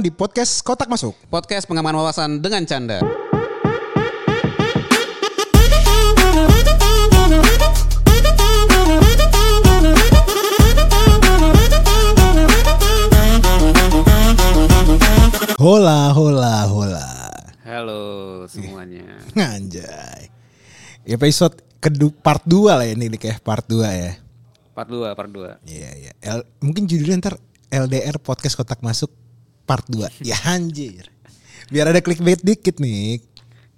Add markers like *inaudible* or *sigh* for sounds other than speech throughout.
di podcast Kotak Masuk. Podcast pengaman wawasan dengan canda. Hola, hola, hola. Halo semuanya. *laughs* Anjay. Episode kedua part 2 lah ya ini kayak part 2 ya. Part 2, part 2. Iya, iya. L- mungkin judulnya ntar LDR Podcast Kotak Masuk part 2. ya anjir. Biar ada clickbait dikit nih.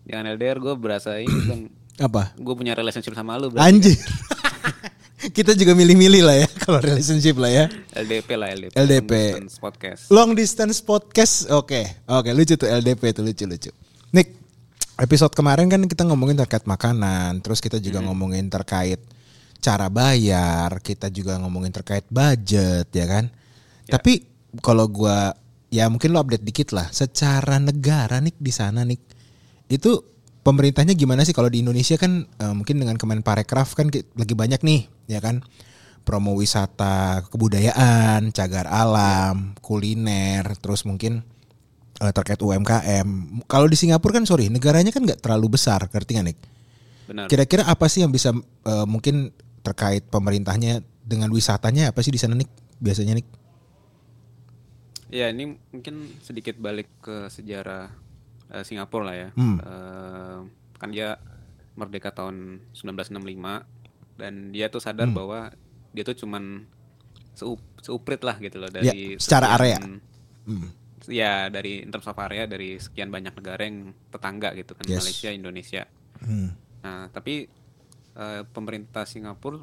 Jangan LDR gue berasa ini kan *clears throat* Apa? gue punya relationship sama lu Anjir. *laughs* Kita juga milih-milih lah ya kalau relationship lah ya. LDP lah LDP. LDP. Long Distance Podcast. Long distance podcast. Oke. Oke, lucu tuh LDP tuh lucu-lucu. Nick, episode kemarin kan kita ngomongin terkait makanan, terus kita juga ngomongin terkait cara bayar, kita juga ngomongin terkait budget, ya kan? Tapi kalau gua ya mungkin lo update dikit lah. Secara negara nih di sana nih itu pemerintahnya gimana sih kalau di Indonesia kan eh, mungkin dengan Kemenparekraf kan lagi banyak nih ya kan promo wisata kebudayaan, cagar alam, kuliner, terus mungkin eh, terkait UMKM. Kalau di Singapura kan sorry negaranya kan nggak terlalu besar, ngerti nggak Nick? Benar. Kira-kira apa sih yang bisa eh, mungkin terkait pemerintahnya dengan wisatanya apa sih di sana Nick? Biasanya Nick? Ya ini mungkin sedikit balik ke sejarah eh, Singapura lah ya. Hmm. Eh, kan dia merdeka tahun 1965 dan dia tuh sadar Hmm. bahwa dia tuh cuman seup, seuprit lah gitu loh Ya, dari secara area. sekian- Hmm. Ya dari in terms of area dari sekian banyak negara yang tetangga gitu kan Yes. Malaysia, Indonesia. Hmm. Nah tapi eh, pemerintah Singapura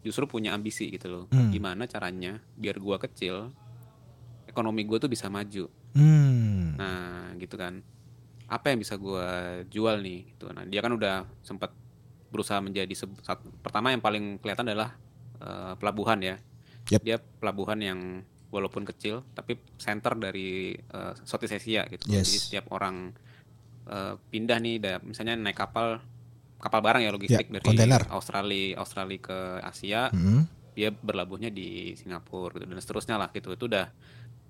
justru punya ambisi gitu loh. Hmm. Gimana caranya biar gua kecil ekonomi gua tuh bisa maju. Hmm. Nah gitu kan. Apa yang bisa gua jual nih? Gitu. Nah dia kan udah sempat berusaha menjadi sat- pertama yang paling kelihatan adalah eh, pelabuhan ya. Yep. Dia pelabuhan yang walaupun kecil tapi center dari eh, Southeast Asia gitu. Yes. Jadi setiap orang eh, pindah nih, da- misalnya naik kapal kapal barang ya logistik Ya, dari kontainer. Australia Australia ke Asia, Hmm. dia berlabuhnya di Singapura gitu dan seterusnya lah gitu. Itu udah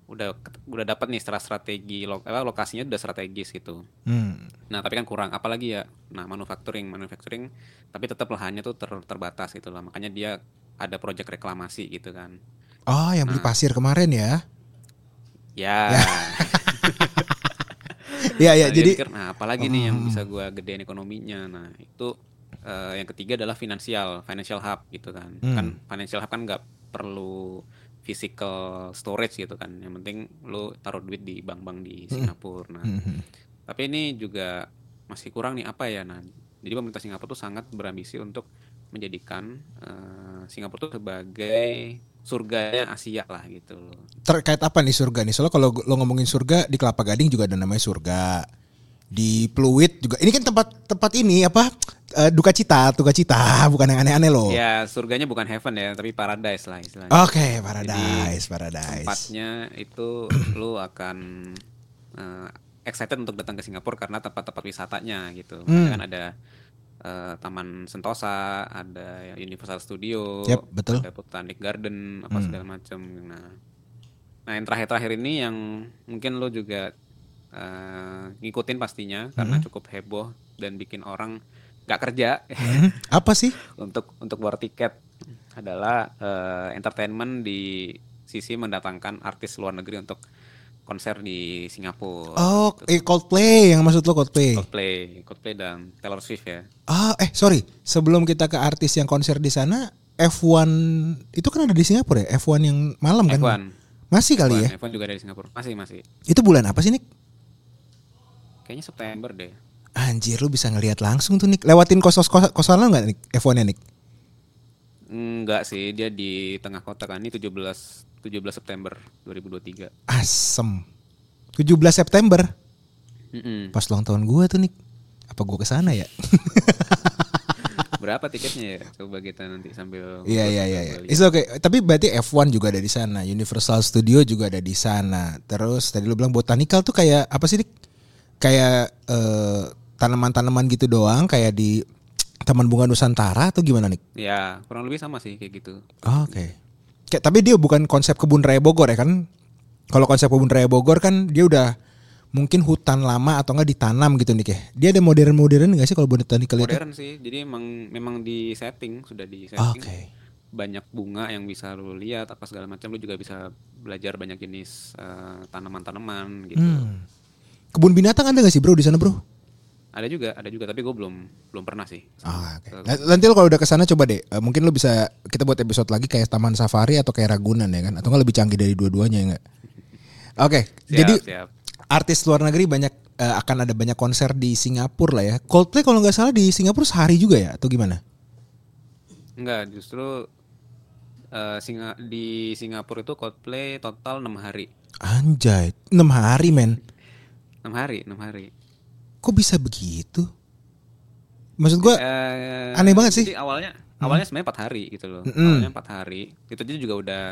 udah udah dapat nih secara strategi lo- apa, lokasinya udah strategis gitu. Hmm. Nah, tapi kan kurang apalagi ya. Nah, manufacturing, manufacturing tapi tetap lahannya tuh ter- terbatas gitu lah. Makanya dia ada proyek reklamasi gitu kan. Oh, yang beli pasir kemarin ya? Ya. Iya, iya. *laughs* Nah, dia Jadi mikir, nah apalagi nih yang bisa gua gedein ekonominya. Nah, itu eh, yang ketiga adalah finansial, financial hub gitu kan. Hmm. Kan financial hub kan nggak perlu physical storage gitu kan. Yang penting lu taruh duit di bank-bank di Singapura. Nah, Mhm. Tapi ini juga masih kurang nih apa ya? Nah, jadi pemerintah Singapura tuh sangat berambisi untuk menjadikan eh, Singapura tuh sebagai surganya Asia lah gitu loh. terkait apa nih surga nih? Soalnya kalau lo ngomongin surga di Kelapa Gading juga ada namanya surga. Di Pluit juga. Ini kan tempat tempat ini apa? Eh, duka cita, duka cita, *laughs* bukan yang aneh-aneh loh. Ya surganya bukan heaven ya, tapi paradise lah istilahnya. Oke, paradise, paradise. Tempatnya itu *clears throat* lu akan eh, excited untuk datang ke Singapura karena tempat-tempat wisatanya gitu. Hmm. Kan ada eh, Taman Sentosa, ada Universal Studio, Yep, betul. ada Botanic Garden, apa Hmm. segala macam. Nah, nah yang terakhir-terakhir ini yang mungkin lo juga eh, ngikutin pastinya karena cukup heboh dan bikin orang nggak kerja *laughs* apa sih? untuk untuk war tiket adalah eh, entertainment di sisi mendatangkan artis luar negeri untuk konser di Singapura. Oh, eh Coldplay yang maksud lo Coldplay. Coldplay, Coldplay dan Taylor Swift ya. Ah, eh sorry, sebelum kita ke artis yang konser di sana, F1 itu kan ada di Singapura ya? F1 yang malam kan? F1. Masih kali ya? F1 juga ada di Singapura. Masih masih. Itu bulan apa sih, Nick? Kayaknya September deh. Anjir, lu bisa ngelihat langsung tuh, Nick. Lewatin kos-kos kosan lo nggak, Nick? F1-nya, Nick? Enggak sih, dia di tengah kota kan. Ini 17 17 September 2023. Asem. 17 September. Mm-mm. Pas ulang tahun gue tuh, Nick. Apa gue ke sana ya? *laughs* Berapa tiketnya ya? Coba kita nanti sambil Iya iya iya. iya. It's okay. Tapi berarti F1 juga ada di sana, Universal Studio juga ada di sana. Terus tadi lu bilang botanical tuh kayak apa sih, Dik? Kayak eh, tanaman-tanaman gitu doang, kayak di Taman Bunga Nusantara atau gimana, Nik? Ya, kurang lebih sama sih kayak gitu. Oh, Oke. Kayak tapi dia bukan konsep kebun raya Bogor ya kan? Kalau konsep kebun raya Bogor kan dia udah mungkin hutan lama atau enggak ditanam gitu nih kayak. Dia ada modern-modern nggak sih kalau botanical itu? Modern sih. Jadi emang memang di setting sudah di Oke. setting. Banyak bunga yang bisa lu lihat apa segala macam. Lu juga bisa belajar banyak jenis eh, tanaman-tanaman gitu. Hmm. Kebun binatang ada nggak sih bro di sana bro? Ada juga, ada juga. Tapi gue belum belum pernah sih. Ah, oke. Ke- Nah, Nanti lo kalau udah ke sana coba deh. Eh, mungkin lo bisa kita buat episode lagi kayak Taman Safari atau kayak Ragunan ya kan? Atau nggak lebih canggih dari dua-duanya ya nggak? *laughs* Oke, Siap, jadi siap. artis luar negeri banyak eh, akan ada banyak konser di Singapura lah ya. Coldplay kalau nggak salah di Singapura sehari juga ya atau gimana? Enggak, justru eh, Singa, di Singapura itu Coldplay total 6 hari. Anjay, 6 hari men. 6 hari, 6 hari. Kok bisa begitu? Maksud gua Eh, aneh banget sih. Jadi awalnya awalnya sebenarnya 4 hari gitu loh. Mm-mm. Awalnya 4 hari. Itu aja juga udah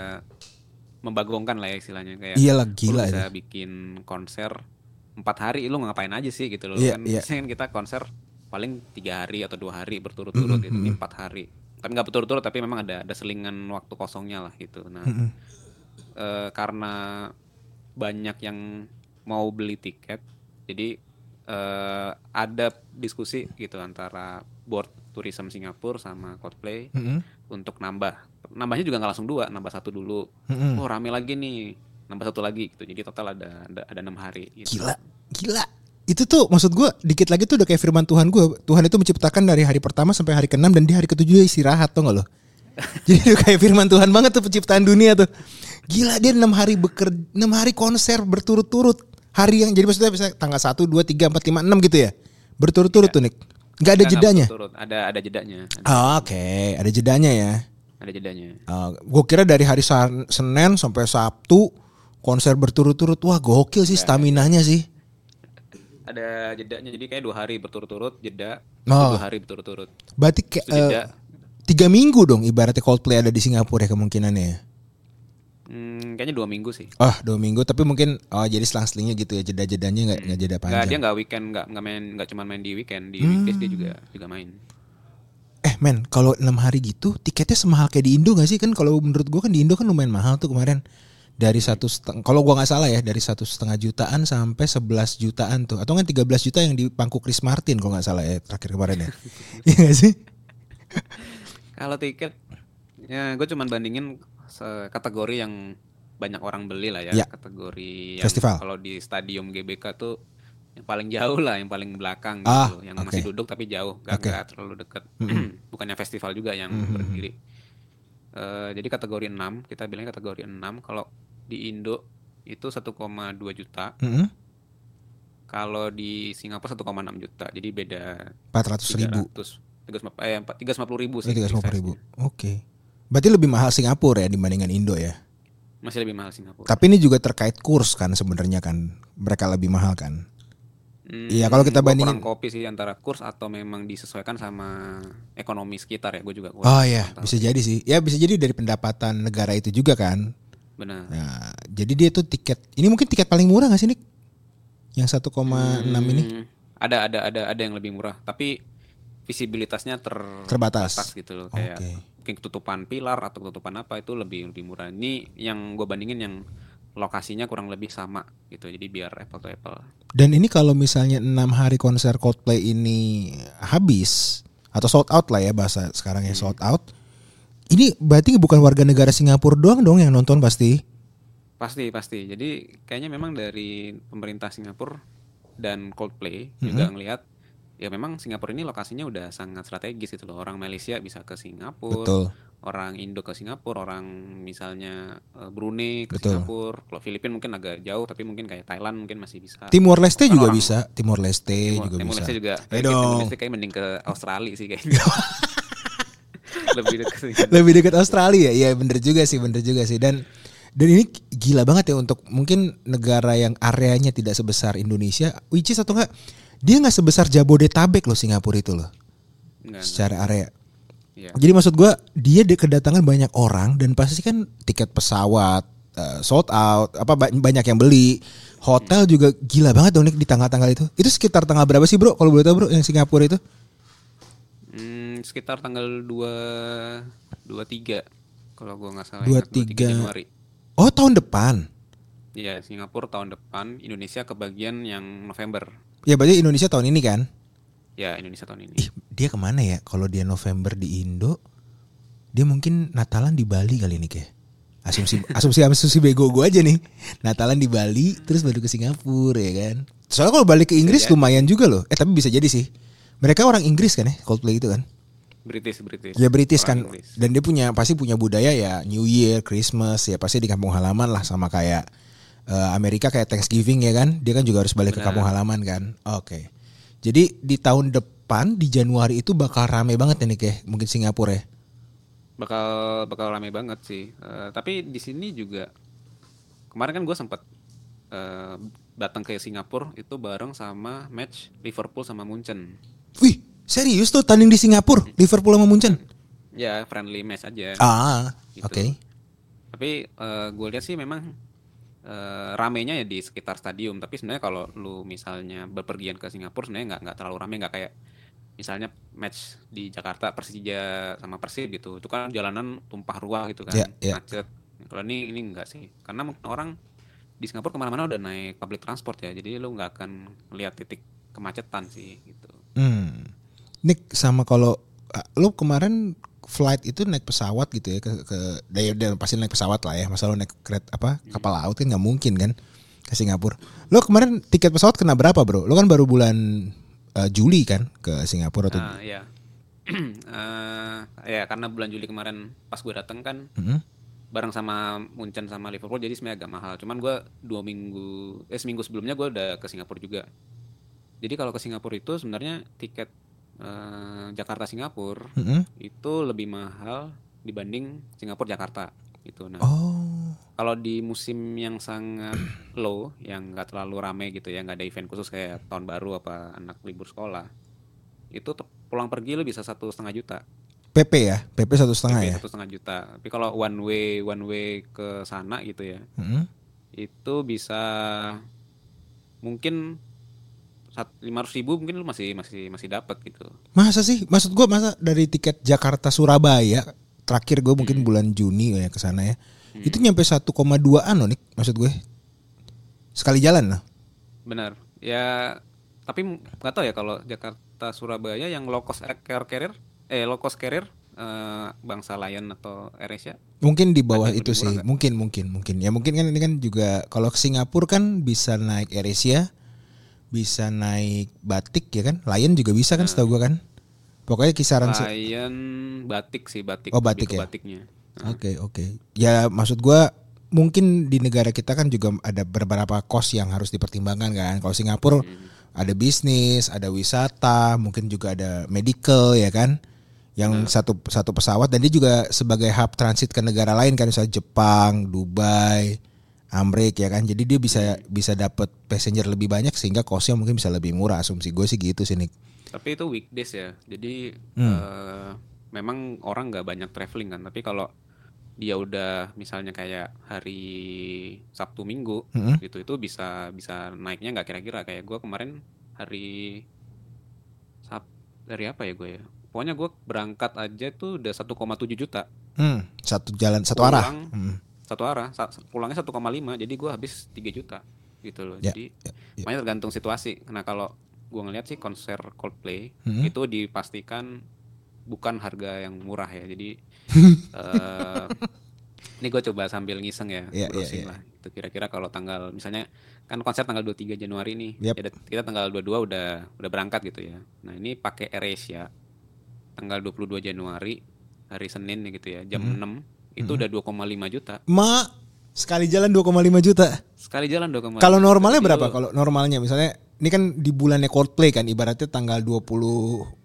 membagongkan lah ya istilahnya kayak. Iyalah, lu gila bisa bikin konser 4 hari lu ngapain aja sih gitu loh. Iya, kan iya. biasanya kan kita konser paling tiga hari atau dua hari berturut-turut gitu. Ini 4 hari. Tapi nggak berturut-turut tapi memang ada ada selingan waktu kosongnya lah gitu. Nah, Mm-mm. eh, karena banyak yang mau beli tiket, jadi eh, ada diskusi gitu antara board tourism Singapura sama Coldplay Mm-mm. untuk nambah. Nambahnya juga nggak langsung dua, nambah satu dulu. Mm-mm. Oh rame lagi nih, nambah satu lagi gitu. Jadi total ada ada ada enam hari. Gitu. Gila, gila. Itu tuh maksud gua dikit lagi tuh udah kayak firman Tuhan gua. Tuhan itu menciptakan dari hari pertama sampai hari ke-6 dan di hari ke-7 dia istirahat tuh nggak lo? *laughs* Jadi udah kayak firman Tuhan banget tuh penciptaan dunia tuh. Gila dia 6 hari bekerja 6 hari konser berturut-turut. Hari yang jadi maksudnya bisa tanggal 1 2 3 4 5 6 gitu ya. Berturut-turut tuh Nick. Enggak ada Nggak, jedanya. Ada ada jedanya. Ada, Oh, Oke, ada jedanya ya. ada jedanya. gue kira dari hari Senin sampai Sabtu konser berturut-turut. Wah gokil sih stamina-nya sih. Ada jedanya. Jadi kayak dua hari berturut-turut jeda. Oh. Dua hari berturut-turut. Berarti kayak eh, tiga minggu dong ibaratnya Coldplay ada di Singapura ya kemungkinannya ya. Hmm, kayaknya dua minggu sih. Oh dua minggu tapi mungkin oh jadi selang-selingnya gitu ya jeda-jedanya nggak nggak jeda Nggak, dia panjang. nggak weekend, nggak nggak main, nggak cuma main di weekend, di Hmm. weekdays dia juga juga main. Eh men kalau enam hari gitu tiketnya semahal kayak di Indo gak sih kan kalau menurut gua kan di Indo kan lumayan mahal tuh kemarin dari satu setengah kalau gua nggak salah ya dari satu setengah jutaan sampai 11 jutaan tuh atau kan 13 juta yang di pangku Chris Martin kalau nggak salah ya terakhir kemarin ya. *laughs* Iya gak sih? Kalau tiket, ya gue cuman bandingin kategori yang banyak orang beli lah ya. Ya. Kategori yang Festival. kalau di stadium GBK tuh yang paling jauh lah, yang paling belakang gitu, Ah, yang oke. masih duduk tapi jauh, gak, Oke. nggak terlalu dekat. *clears throat* Bukannya festival juga yang berdiri. Eh, jadi kategori 6, kita bilangnya kategori 6. Kalau di Indo itu 1,2 juta. Mm-mm. Kalau di Singapura 1,6 juta. Jadi beda 400 ribu. 300 350 eh 350 ribu sih. Tiga ratus ribu. size-nya. Oke. Berarti lebih mahal Singapura ya dibandingkan Indo ya. Masih lebih mahal Singapura. Tapi ini juga terkait kurs kan sebenarnya kan. Mereka lebih mahal kan. Hmm, Iya, kalau kita bandingin- kopi sih antara kurs atau memang disesuaikan sama ekonomi sekitar ya. Gue juga kurang Oh iya, bisa jadi sih. Ya bisa jadi dari pendapatan negara itu juga kan. Benar. Nah, jadi dia tuh tiket. Ini mungkin tiket paling murah gak sih Nick? Yang 1,6 ini Hmm, Ada ada ada ada yang lebih murah, tapi visibilitasnya ter terbatas. gitu loh kayak Oke. Mungkin ketutupan pilar atau ketutupan apa itu lebih lebih murah. Ini yang gue bandingin yang lokasinya kurang lebih sama gitu. Jadi biar apple to apple. Dan ini kalau misalnya enam hari konser Coldplay ini habis atau sold out lah ya bahasa sekarang ya sold out. Ini berarti bukan warga negara Singapura doang dong yang nonton pasti. Pasti pasti. Jadi kayaknya memang dari pemerintah Singapura dan Coldplay juga ngelihat ya memang Singapura ini lokasinya udah sangat strategis gitu loh. Orang Malaysia bisa ke Singapura, Betul. orang Indo ke Singapura, orang misalnya eh, Brunei ke Betul. Singapura. Kalau Filipina mungkin agak jauh tapi mungkin kayak Thailand mungkin masih bisa. Timor Leste juga Orang- bisa. Timor Leste Timur, juga Timur bisa. Leste juga. Timur dong. Leste kayak mending ke *laughs* Australia sih kayaknya. *laughs* Lebih dekat. Lebih dekat Australia. Iya bener juga sih, bener juga sih. Dan dan ini gila banget ya untuk mungkin negara yang areanya tidak sebesar Indonesia, which is atau enggak dia nggak sebesar Jabodetabek loh Singapura itu loh Enggak, secara area. Iya. Jadi maksud gua dia di kedatangan banyak orang dan pasti kan tiket pesawat eh, sold out, apa ba- banyak yang beli. Hotel juga gila banget dong di tanggal-tanggal itu. Itu sekitar tanggal berapa sih bro? Kalau boleh tahu bro yang Singapura itu? Hmm, sekitar tanggal 2 23 kalau gua nggak salah 23. ingat, 23 Januari. Oh tahun depan. Iya, Singapura tahun depan, Indonesia kebagian yang November. Ya berarti Indonesia tahun ini kan? Ya, Indonesia tahun ini. Ih, dia ke mana ya? Kalau dia November di Indo, dia mungkin Natalan di Bali kali ini kayak. Asumsi *laughs* asumsi asumsi bego gue aja nih. Natalan di Bali, terus baru ke Singapura ya kan. Soalnya kalau balik ke Inggris lumayan juga loh. Eh tapi bisa jadi sih. Mereka orang Inggris kan ya, Coldplay itu kan. British, British. Ya British kan Inggris. dan dia punya pasti punya budaya ya New Year, Christmas ya pasti di kampung halaman lah sama kayak eh, Amerika kayak Thanksgiving ya kan. Dia kan juga harus balik ke Benar. kampung halaman kan. Oke. Jadi di tahun depan di Januari itu bakal rame banget ini kayak mungkin Singapura ya. bakal bakal rame banget sih. Eh, tapi di sini juga kemarin kan gue sempat eh, datang ke Singapura itu bareng sama match Liverpool sama Munchen. Wih, serius tuh tanding di Singapura, Liverpool sama Munchen. Ya friendly match aja. Ah, Gitu. oke. Tapi gue lihat sih memang eh, ramenya ya di sekitar stadium. Tapi sebenarnya kalau lu misalnya berpergian ke Singapura sebenarnya nggak nggak terlalu rame nggak kayak misalnya match di Jakarta Persija sama Persib gitu. Itu kan jalanan tumpah ruah gitu kan, Iya, iya. macet. Kalau ini ini enggak sih. Karena mungkin orang di Singapura ke mana-mana udah naik public transport ya. Jadi lu nggak akan lihat titik kemacetan sih gitu. Hmm. Nick sama kalau ah, lu kemarin flight itu naik pesawat gitu ya ke ke dan, dan pasti naik pesawat lah ya. Masa lu naik kereta apa kapal laut kan nggak mungkin kan ke Singapura. Lu kemarin tiket pesawat kena berapa, Bro? Lu kan baru bulan eh, Juli kan ke Singapura tuh. Nah, ya. *clears throat* Eh, ya karena bulan Juli kemarin pas gue datang kan Mm-mm. bareng sama Munchen sama Liverpool jadi sebenarnya agak mahal. Cuman gue dua minggu eh seminggu sebelumnya gue udah ke Singapura juga. Jadi kalau ke Singapura itu sebenarnya tiket eh, Jakarta Singapura Mm-mm. itu lebih mahal dibanding Singapura Jakarta gitu. Nah Oh. kalau di musim yang sangat *clears throat* low yang nggak terlalu rame gitu ya nggak ada event khusus kayak tahun baru apa anak libur sekolah itu pulang pergi lu bisa satu setengah juta PP ya, PP satu setengah ya. satu setengah juta tapi kalau one way one way ke sana gitu ya Mm-mm. itu bisa mungkin lima ratus ribu mungkin lu masih masih masih dapat gitu Masa sih? Maksud gua masa dari tiket Jakarta Surabaya terakhir gue mungkin bulan Juni ya ke sana ya. Itu nyampe 1,2an loh nih maksud gue. Sekali jalan loh. benar ya tapi nggak tahu ya kalau Jakarta Surabaya yang low cost air carrier eh low cost carrier eh, bangsa Lion atau AirAsia Mungkin di bawah itu sih. Mungkin mungkin mungkin. Ya mungkin kan ini kan juga kalau ke Singapura kan bisa naik AirAsia, bisa naik Batik ya kan. Lion juga bisa Nah. kan setahu gua kan. Pokoknya kisaran se- Lion batik sih batik Oh, batik ya? batiknya Oke oke. Ya maksud gua mungkin di negara kita kan juga ada beberapa kos yang harus dipertimbangkan kan. Kalau Singapura ada bisnis, ada wisata, mungkin juga ada medical ya kan. Yang satu satu pesawat dan dia juga sebagai hub transit ke negara lain kan misalnya Jepang, Dubai, Amrik ya kan. Jadi dia bisa bisa dapat passenger lebih banyak sehingga kosnya mungkin bisa lebih murah. Asumsi gue sih gitu sih Nick. tapi itu weekdays ya jadi Hmm. eh, memang orang nggak banyak traveling kan tapi kalau dia udah misalnya kayak hari Sabtu Minggu Mm-mm. gitu itu bisa bisa naiknya nggak kira-kira kayak gue kemarin hari Sab dari apa ya gue ya pokoknya gue berangkat aja tuh udah 1,7 juta Hmm, satu jalan satu arah. Pulang. Hmm. Satu arah pulangnya 1,5 jadi gue habis 3 juta gitu loh Ya, jadi ya, ya. makanya tergantung situasi nah kalau gue ngeliat sih konser Coldplay Hmm. itu dipastikan bukan harga yang murah ya jadi *laughs* eh, ini gue coba sambil ngiseng ya Iya, iya, browsing iya. lah itu kira-kira kalau tanggal misalnya kan konser tanggal 23 Januari nih Yap. ya, kita tanggal 22 udah udah berangkat gitu ya nah ini pakai AirAsia tanggal 22 Januari hari Senin gitu ya jam Hmm. 6 itu udah 2,5 juta Ma, sekali jalan 2,5 juta. sekali jalan 2,5 Kalau normalnya Jadi berapa? Kalau normalnya misalnya ini kan di bulannya Coldplay kan ibaratnya tanggal 20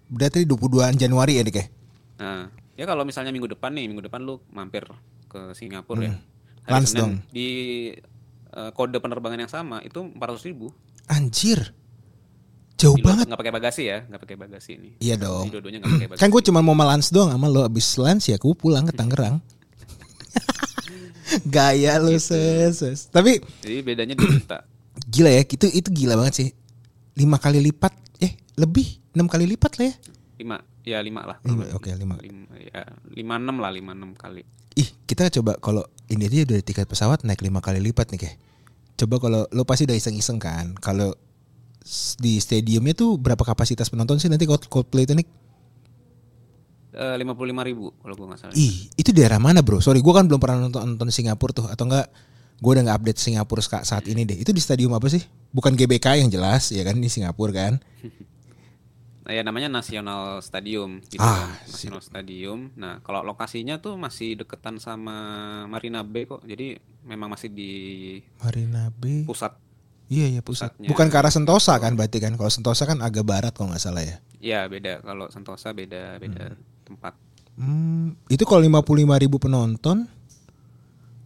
berarti 22 Januari ya Dik ya? Nah, ya kalau misalnya minggu depan nih, minggu depan lu mampir ke Singapura ya. Hari Lans Senin dong. Di eh, kode penerbangan yang sama itu 400 ribu. Anjir. Jauh Di banget. nggak pakai bagasi ya, nggak pakai bagasi ini. Iya dong. Di dua-duanya nggak pakai *clears throat* bagasi. Kan gue cuma mau malans doang sama lo abis lans ya gue pulang ke Tangerang. *laughs* Gaya lo Gitu. ses, ses. Tapi Jadi bedanya 2 juta. *clears throat* gila ya, itu itu gila banget sih. Lima kali lipat, eh lebih enam kali lipat lah ya. 5 ya 5 lah. Lima, oke, lima. Lima, ya 56 lah, 56 kali. Ih, kita coba kalau ini dia udah tiket pesawat naik lima kali lipat nih kayak. Coba kalau lo pasti udah iseng-iseng kan. Kalau di stadiumnya tuh berapa kapasitas penonton sih nanti Cold- Coldplay itu nih? Lima puluh lima ribu kalau gue nggak salah. Ih, itu daerah mana bro? Sorry, gue kan belum pernah nonton nonton Singapura tuh, atau enggak? Gue udah nggak update Singapura saat ini deh. Itu di stadium apa sih? Bukan GBK yang jelas, ya kan di Singapura kan? *laughs* Nah, ya namanya National Stadium gitu Ah, kan. National Stadium. Nah, kalau lokasinya tuh masih deketan sama Marina Bay kok. Jadi memang masih di Marina Bay. pusat. Iya iya pusat. pusatnya. Bukan ke arah Sentosa kan berarti kan? Kalau Sentosa kan agak barat kalau nggak salah ya. Ya, beda. Kalau Sentosa beda beda tempat. Hmm, itu kalau 55 ribu penonton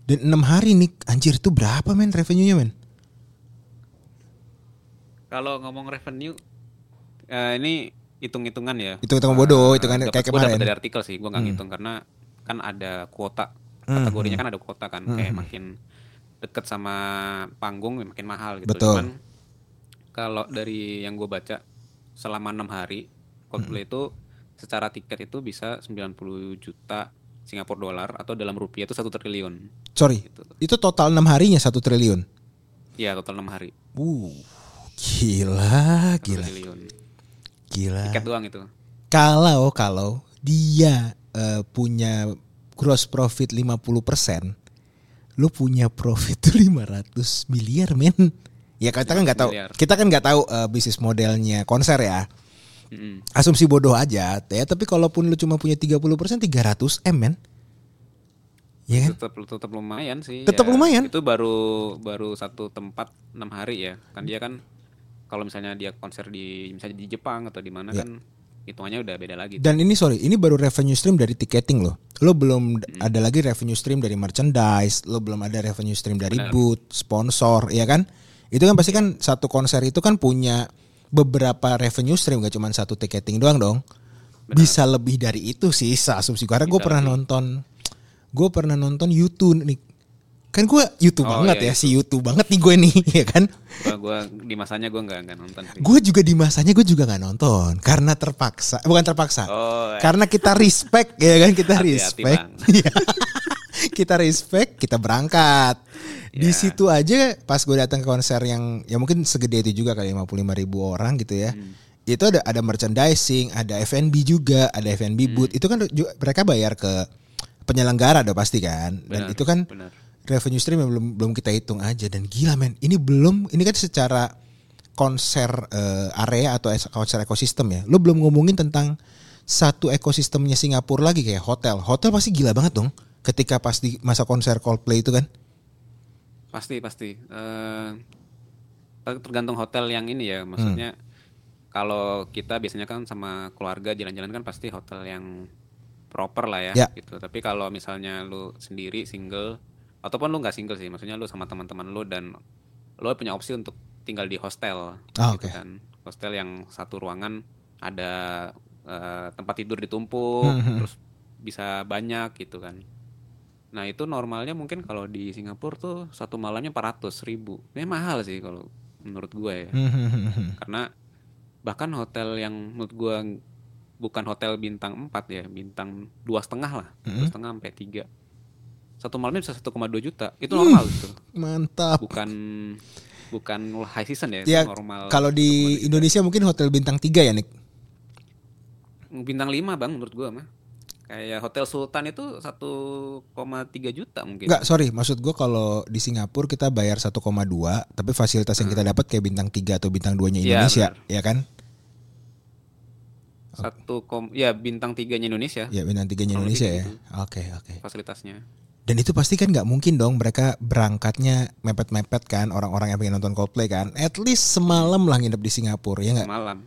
dan enam hari nih, anjir itu berapa men revenue-nya men? Kalau ngomong revenue eh, ini hitung-hitungan ya. Hitung-hitungan bodoh, Eh, hitungan dapet- kayak kemarin. dari artikel sih, gua nggak ngitung karena kan ada kuota. Kategorinya kan ada kuota kan, kayak makin deket sama panggung ya makin mahal gitu. Betul. Cuman kalau dari yang gue baca selama enam hari Coldplay itu secara tiket itu bisa 90 juta Singapura dolar atau dalam rupiah itu satu triliun. Sorry, Gitu. itu total enam harinya satu triliun. Ya total enam hari. Uh, gila, gila, triliun. gila. Tiket doang itu. Kalau kalau dia eh, punya gross profit 50%, lu punya profit tuh 500 miliar, men. Ya kita kan nggak tahu, kita kan nggak tahu eh, bisnis modelnya konser ya. Asumsi bodoh aja, ya. Tapi kalaupun lu cuma punya 30% 300 M, men. Ya kan? tetap tetap lumayan sih. Tetap lumayan. Itu baru baru satu tempat enam hari ya. Kan dia kan kalau misalnya dia konser di misalnya di Jepang atau di mana Ya. kan hitungannya udah beda lagi. Dan ini sorry, ini baru revenue stream dari ticketing loh. Lo belum Hmm. ada lagi revenue stream dari merchandise, lo belum ada revenue stream dari booth, sponsor, ya kan? Itu kan pasti kan satu konser itu kan punya beberapa revenue stream, gak cuma satu ticketing doang dong. Bisa lebih dari itu sih, asumsi gue. Karena gue pernah nonton, gue pernah nonton YouTube nih. Kan gue YouTube Oh, banget iya, ya, si YouTube banget nih gue nih, *laughs* ya kan? Gua, gua di masanya gua nggak nggak nonton. Gue juga di masanya gue juga nggak nonton karena terpaksa, bukan terpaksa, Oh, karena kita respect ya kan kita Hati-hati, respect. *laughs* Iya. Kita respect, kita berangkat. Di Ya. situ aja pas gue datang ke konser yang ya mungkin segede itu juga kali 55 ribu orang gitu ya. Hmm. Itu ada ada merchandising, ada F&B juga, ada F&B Hmm. booth. Itu kan juga, mereka bayar ke penyelenggara udah pasti kan. Dan Benar, itu kan benar. revenue stream yang belum belum kita hitung aja dan gila men ini belum ini kan secara konser eh, area atau konser ekosistem ya lo belum ngomongin tentang satu ekosistemnya Singapura lagi kayak hotel hotel pasti gila banget dong ketika pas di masa konser Coldplay itu kan Pasti pasti. Eh, tergantung hotel yang ini ya, maksudnya kalau kita biasanya kan sama keluarga jalan-jalan kan pasti hotel yang proper lah ya, Ya. gitu. Tapi kalau misalnya lu sendiri single ataupun lu nggak single sih, maksudnya lu sama teman-teman lu dan lu punya opsi untuk tinggal di hostel, Ah, gitu oke. kan. Hostel yang satu ruangan ada eh, tempat tidur ditumpuk, Hmm, hmm. terus bisa banyak gitu kan. Nah itu normalnya mungkin kalau di Singapura tuh satu malamnya 400 ribu. Ini mahal sih kalau menurut gue ya. *laughs* Karena bahkan hotel yang menurut gue bukan hotel bintang 4 ya, bintang dua setengah lah, dua setengah sampai tiga. Satu malamnya bisa 1,2 juta. Itu normal gitu. mantap Bukan bukan high season ya, ya itu normal. kalau di Indonesia mungkin hotel bintang 3 ya Nick bintang 5 bang menurut gue mah. Kayak Hotel Sultan itu 1,3 juta mungkin. Enggak, sorry, maksud gue kalau di Singapura kita bayar 1,2, tapi fasilitas yang kita dapat kayak bintang 3 atau bintang 2-nya Hmm. Iya, Indonesia, benar. ya kan? Satu kom ya bintang tiganya Indonesia Ya bintang 3-nya Kurang Indonesia ya. gitu. Oke, oke. fasilitasnya. Dan itu pasti kan nggak mungkin dong mereka berangkatnya mepet-mepet kan orang-orang yang pengen nonton Coldplay kan. At least semalam lah nginep di Singapura ya nggak? Malam.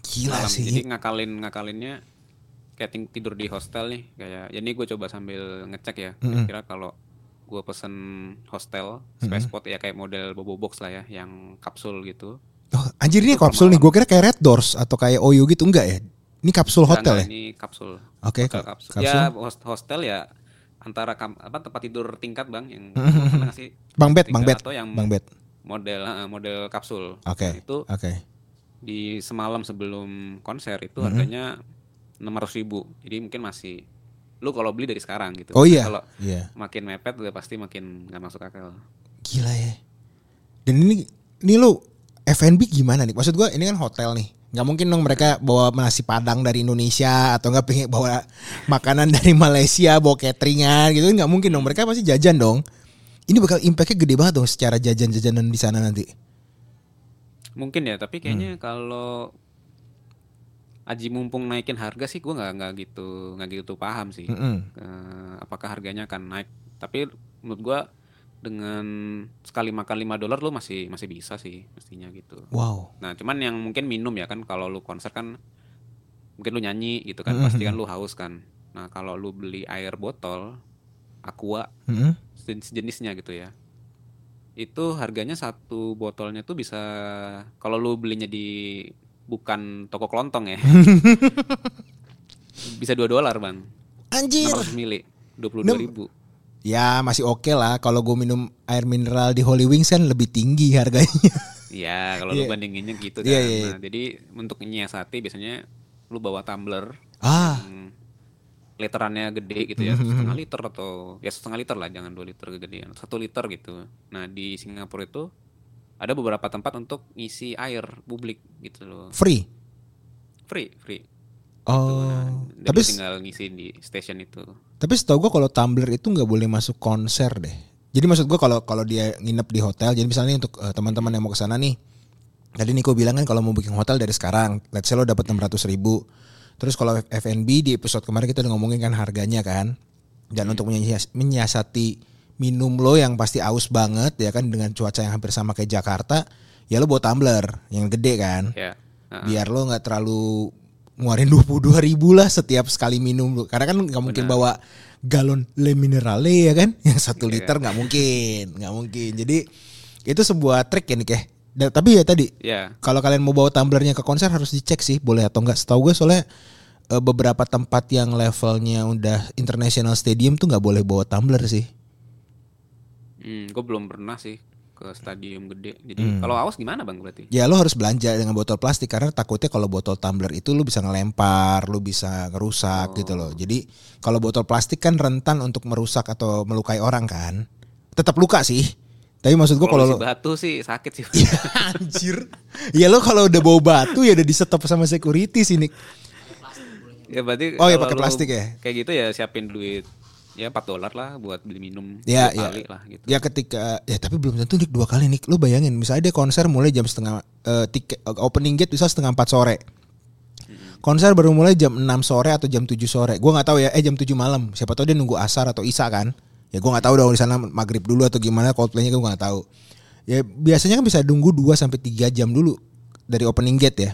Gila malam. sih. Jadi ngakalin ngakalinnya kayak tidur di hostel nih kayak. Ya ini gue coba sambil ngecek ya. Kira kalau gue pesen hostel space spot ya kayak model bobo box lah ya yang kapsul gitu. Oh, anjir ini kapsul nih. Gue kira kayak Red Doors atau kayak Oyo gitu enggak ya? Ini kapsul Enggak, hotel ya? enggak, Ini kapsul. Oke, Hotel ka- kapsul. kapsul. Ya host- hostel ya antara kam- apa tempat tidur tingkat bang yang sih? Bang Bet, Bang Tingkat atau yang Bang Bet. model eh, model kapsul. Oke. Nah, itu Oke. di semalam sebelum konser itu Mm-hmm. harganya enam ratus ribu jadi mungkin masih lu kalau beli dari sekarang gitu Oh iya. kalau Iya. makin mepet udah pasti makin nggak masuk akal Gila ya. Dan ini ini lu F&B gimana nih? Maksud gua ini kan hotel nih. Nggak mungkin dong mereka bawa nasi padang dari Indonesia atau nggak pengen bawa makanan dari Malaysia, bawa cateringan gitu nggak mungkin dong. Mereka pasti jajan dong. Ini bakal impactnya gede banget dong secara jajan-jajanan di sana nanti. Mungkin ya, tapi kayaknya kalau Aji mumpung naikin harga sih gue nggak nggak gitu nggak gitu paham sih Mm-mm. Eh, apakah harganya akan naik tapi menurut gue dengan sekali makan 5 dolar lu masih masih bisa sih mestinya gitu Wow. nah cuman yang mungkin minum ya kan kalau lu konser kan mungkin lu nyanyi gitu kan pasti kan lu haus kan nah kalau lu beli air botol aqua Mm-mm. sejenis- sejenisnya gitu ya itu harganya satu botolnya tuh bisa kalau lu belinya di bukan toko kelontong ya. *laughs* Bisa 2 dolar bang. Anjir. 600 mili 22 ribu. Ya masih oke lah. Kalau gue minum air mineral di Holy Wings kan lebih tinggi harganya. Iya kalau lu bandinginnya gitu kan. Iya, iya, iya. Nah, jadi untuk nyiasati biasanya lu bawa tumbler ah, literannya gede gitu ya. *laughs* Setengah liter atau ya setengah liter lah jangan dua liter kegedean. Satu liter gitu. Nah di Singapura itu ada beberapa tempat untuk ngisi air publik gitu loh free. free free Oh. Jadi tapi lu tinggal ngisi di station itu tapi setahu gue kalau tumbler itu nggak boleh masuk konser deh. Jadi maksud gue kalau kalau dia nginep di hotel, jadi misalnya untuk eh, teman-teman yang mau ke sana nih, tadi Niko bilang kan kalau mau booking hotel dari sekarang, let's say lo dapat 600 ribu. Terus kalau F&B di episode kemarin kita udah ngomongin kan harganya kan. Dan untuk menyias- menyiasati minum lo yang pasti aus banget ya kan dengan cuaca yang hampir sama kayak Jakarta, ya lo bawa tumbler yang gede kan. ya Nah, Biar lo nggak terlalu ngeluarin 22 ribu lah setiap sekali minum lo. Karena kan nggak mungkin bawa galon le minerale ya kan, *laughs* yang satu liter nggak mungkin, nggak mungkin. Jadi itu sebuah trik ya nih kayak. Tapi ya tadi ya kalau kalian mau bawa tumblernya ke konser harus dicek sih boleh atau enggak. Setahu gue soalnya eh, beberapa tempat yang levelnya udah international stadium tuh nggak boleh bawa tumbler sih. Hmm, gue belum pernah sih ke stadium gede jadi Hmm. kalau awas gimana bang berarti Ya lo harus belanja dengan botol plastik karena takutnya kalau botol tumbler itu lo bisa ngelempar, lo bisa ngerusak gitu loh. Jadi kalau botol plastik kan rentan untuk merusak atau melukai orang kan. Tetap luka sih. Tapi maksud gue kalau lo batu sih sakit sih *laughs* anjir. Ya lo kalau udah bawa batu ya udah di stop sama security sini. ya berarti Oh, ya, pakai plastik ya? kayak gitu ya siapin duit ya 4 dolar lah buat beli minum Ya, dua ya. kali lah gitu Ya ketika ya tapi belum tentu nih dua kali nih. Lu bayangin misalnya dia konser mulai jam setengah eh, tiket eh, opening gate bisa setengah 4 sore. Konser baru mulai jam 6 sore atau jam 7 sore. Gua nggak tahu ya, eh jam 7 malam. Siapa tahu dia nunggu asar atau isya kan. Ya gua nggak tahu dong di sana maghrib dulu atau gimana Coldplay-nya gua nggak tahu. Ya biasanya kan bisa nunggu 2 sampai 3 jam dulu dari opening gate ya.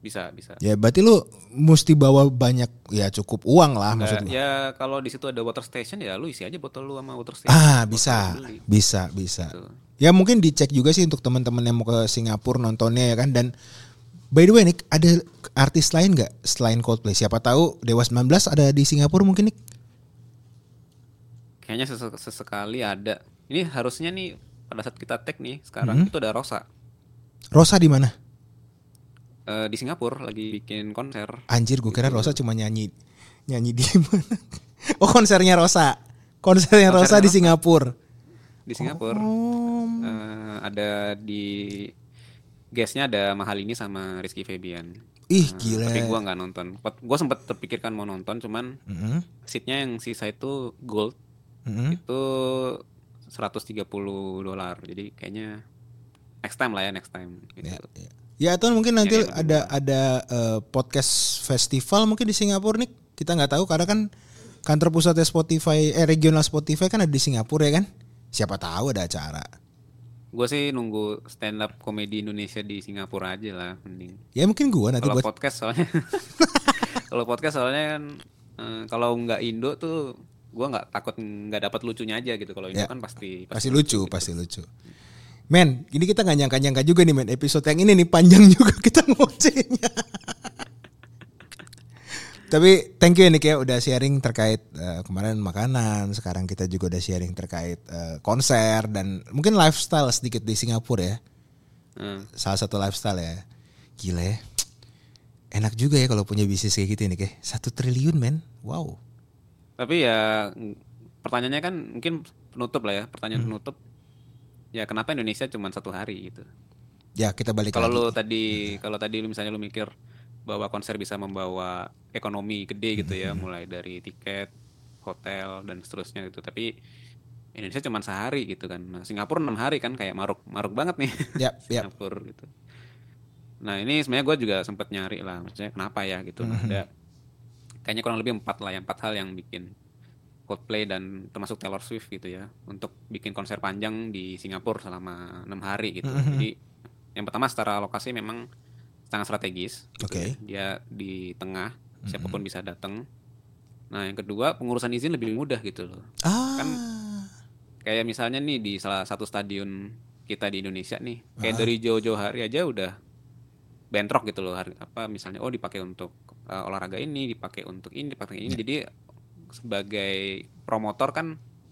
Bisa bisa Ya berarti lu mesti bawa banyak ya cukup uang lah Nggak, maksud gua. ya kalau di situ ada water station ya lu isi aja botol lu sama water station Ah, bisa. Bisa, bisa. Gitu. Ya mungkin dicek juga sih untuk teman-teman yang mau ke Singapura nontonnya ya kan dan by the way Nick ada artis lain nggak selain Coldplay? Siapa tahu Dewa 19 ada di Singapura mungkin Nick? kayaknya sese- sesekali ada ini harusnya nih pada saat kita tag nih Hmm. sekarang itu ada Rosa Rosa di mana? Eh, di Singapura lagi bikin konser Anjir gue kira Rosa cuma nyanyi nyanyi di mana? *laughs* Oh konsernya Rosa. Konsernya Rosa Konsernya di Rosa. Singapura. di Singapura Oh. Eh, ada di guestnya ada Mahalini sama Rizky Febian Ih Nah, gila. tapi gua nggak nonton gue sempet terpikirkan mau nonton cuman Mhm, seatnya yang sisa itu gold mhm. itu 130 dolar jadi kayaknya next time lah ya next time gitu. Ya, ya. Ya atau mungkin nanti Ya, ya, ada ada eh, podcast festival mungkin di Singapura nih. Kita nggak tahu karena kan kantor pusatnya Spotify eh regional Spotify kan ada di Singapura ya kan? Siapa tahu ada acara. Gue sih nunggu stand up komedi Indonesia di Singapura aja lah mending. Ya mungkin gua nanti kalau buat podcast soalnya. *laughs* Kalau podcast soalnya kan eh, kalau nggak Indo tuh gue nggak takut nggak dapat lucunya aja gitu. Kalau Indo Ya. kan pasti pasti lucu pasti lucu men ini kita nggak nyangka-nyangka juga nih men. Episode yang ini nih panjang *laughs* juga kita ngocehnya. Tapi thank you ya Nick ya udah sharing terkait eh, kemarin makanan. Sekarang kita juga udah sharing terkait eh, konser dan mungkin lifestyle sedikit di Singapura ya. Eh, salah satu lifestyle ya. Gila ya. Enak juga ya kalau punya bisnis kayak gitu nih kayak satu triliun men. Wow. Tapi ya pertanyaannya kan mungkin penutup lah ya. Pertanyaan Hmm. penutup ya kenapa Indonesia cuma satu hari gitu? Ya kita balik kalau lu tadi kalau tadi lu misalnya lu mikir bahwa konser bisa membawa ekonomi gede gitu ya mulai dari tiket hotel dan seterusnya gitu. Tapi Indonesia cuma sehari gitu kan. Nah, Singapura enam hari kan kayak maruk maruk banget nih. Ya, *laughs* ya. Singapura gitu. Nah ini sebenarnya gue juga sempat nyari lah maksudnya kenapa ya gitu. Nah, ada kayaknya kurang lebih empat lah yang empat hal yang bikin Coldplay dan termasuk Taylor Swift gitu ya untuk bikin konser panjang di Singapura selama enam hari gitu. Jadi yang pertama secara lokasi memang sangat strategis. Gitu Oke. ya. dia di tengah siapa pun bisa datang nah yang kedua pengurusan izin lebih mudah gitu loh. Ah. kayak misalnya nih di salah satu stadion kita di Indonesia nih kayak dari jauh-jauh hari aja udah bentrok gitu loh hari apa misalnya oh dipakai untuk uh, olahraga ini dipakai untuk ini dipakai ini. Jadi sebagai promotor kan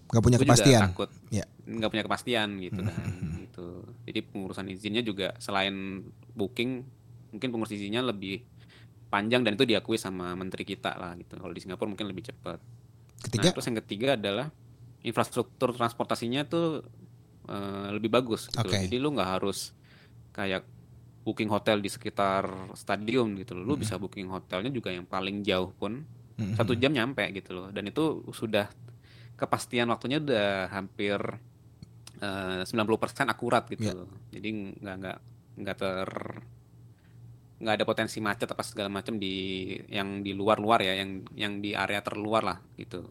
Gak punya juga kepastian. takut Ya. nggak punya kepastian gitu kan gitu jadi pengurusan izinnya juga selain booking mungkin pengurus izinnya lebih panjang dan itu diakui sama menteri kita lah gitu kalau di Singapura mungkin lebih cepat Ketiga, Nah, terus yang ketiga adalah infrastruktur transportasinya tuh eh, lebih bagus gitu. Oke. Jadi lu nggak harus kayak booking hotel di sekitar stadion gitu loh. Lu Hmm. bisa booking hotelnya juga yang paling jauh pun satu jam nyampe gitu loh. Dan itu sudah kepastian waktunya udah hampir eh, 90% akurat gitu Iya. loh. Jadi nggak nggak nggak ter nggak ada potensi macet apa segala macam di yang di luar-luar ya yang yang di area terluar lah gitu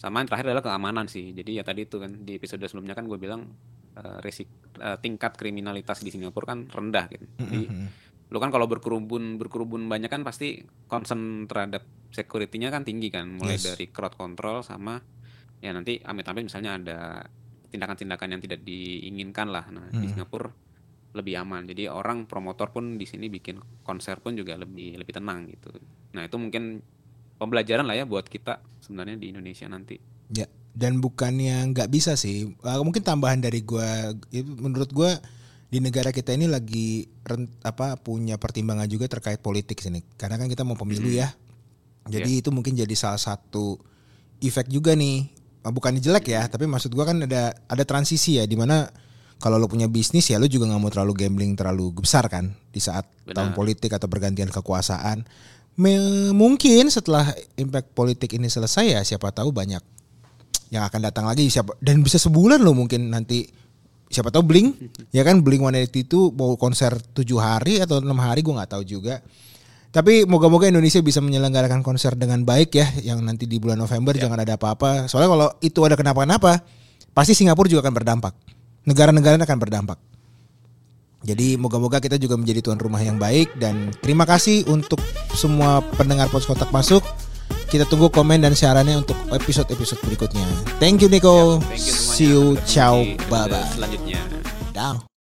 sama yang terakhir adalah keamanan sih jadi ya tadi itu kan di episode sebelumnya kan gue bilang eh, resik eh, tingkat kriminalitas di Singapura kan rendah gitu jadi lu kan kalau berkerumun berkerumun banyak kan pasti concern terhadap security-nya kan tinggi kan mulai Yes. dari crowd control sama ya nanti amit-amit misalnya ada tindakan-tindakan yang tidak diinginkan lah nah di Singapura lebih aman jadi orang promotor pun di sini bikin konser pun juga lebih lebih tenang gitu nah itu mungkin pembelajaran lah ya buat kita sebenarnya di Indonesia nanti Ya, dan bukannya nggak bisa sih. Uh, mungkin tambahan dari gua itu menurut gua di negara kita ini lagi ren- apa punya pertimbangan juga terkait politik sini. Karena kan kita mau pemilu ya. Jadi itu mungkin jadi salah satu efek juga nih. Uh, Bukannya jelek ya, tapi maksud gua kan ada ada transisi ya di mana kalau lo punya bisnis ya lo juga nggak mau terlalu gambling terlalu besar kan di saat tahun politik atau pergantian kekuasaan. Me- mungkin setelah impact politik ini selesai ya siapa tahu banyak yang akan datang lagi. Siapa dan bisa sebulan loh mungkin nanti siapa tahu Blink *laughs* ya kan? Blink 182 itu mau konser tujuh hari atau enam hari gue nggak tahu juga tapi moga-moga Indonesia bisa menyelenggarakan konser dengan baik ya yang nanti di bulan November jangan ada apa-apa soalnya kalau itu ada kenapa-napa pasti Singapura juga akan berdampak negara-negara akan berdampak jadi moga-moga kita juga menjadi tuan rumah yang baik dan terima kasih untuk semua pendengar Pos Kotak Masuk. Kita tunggu komen dan sarannya untuk episode-episode berikutnya. Thank you Nico. Thank you semuanya. See you. Ciao. Bye bye. selanjutnya Down.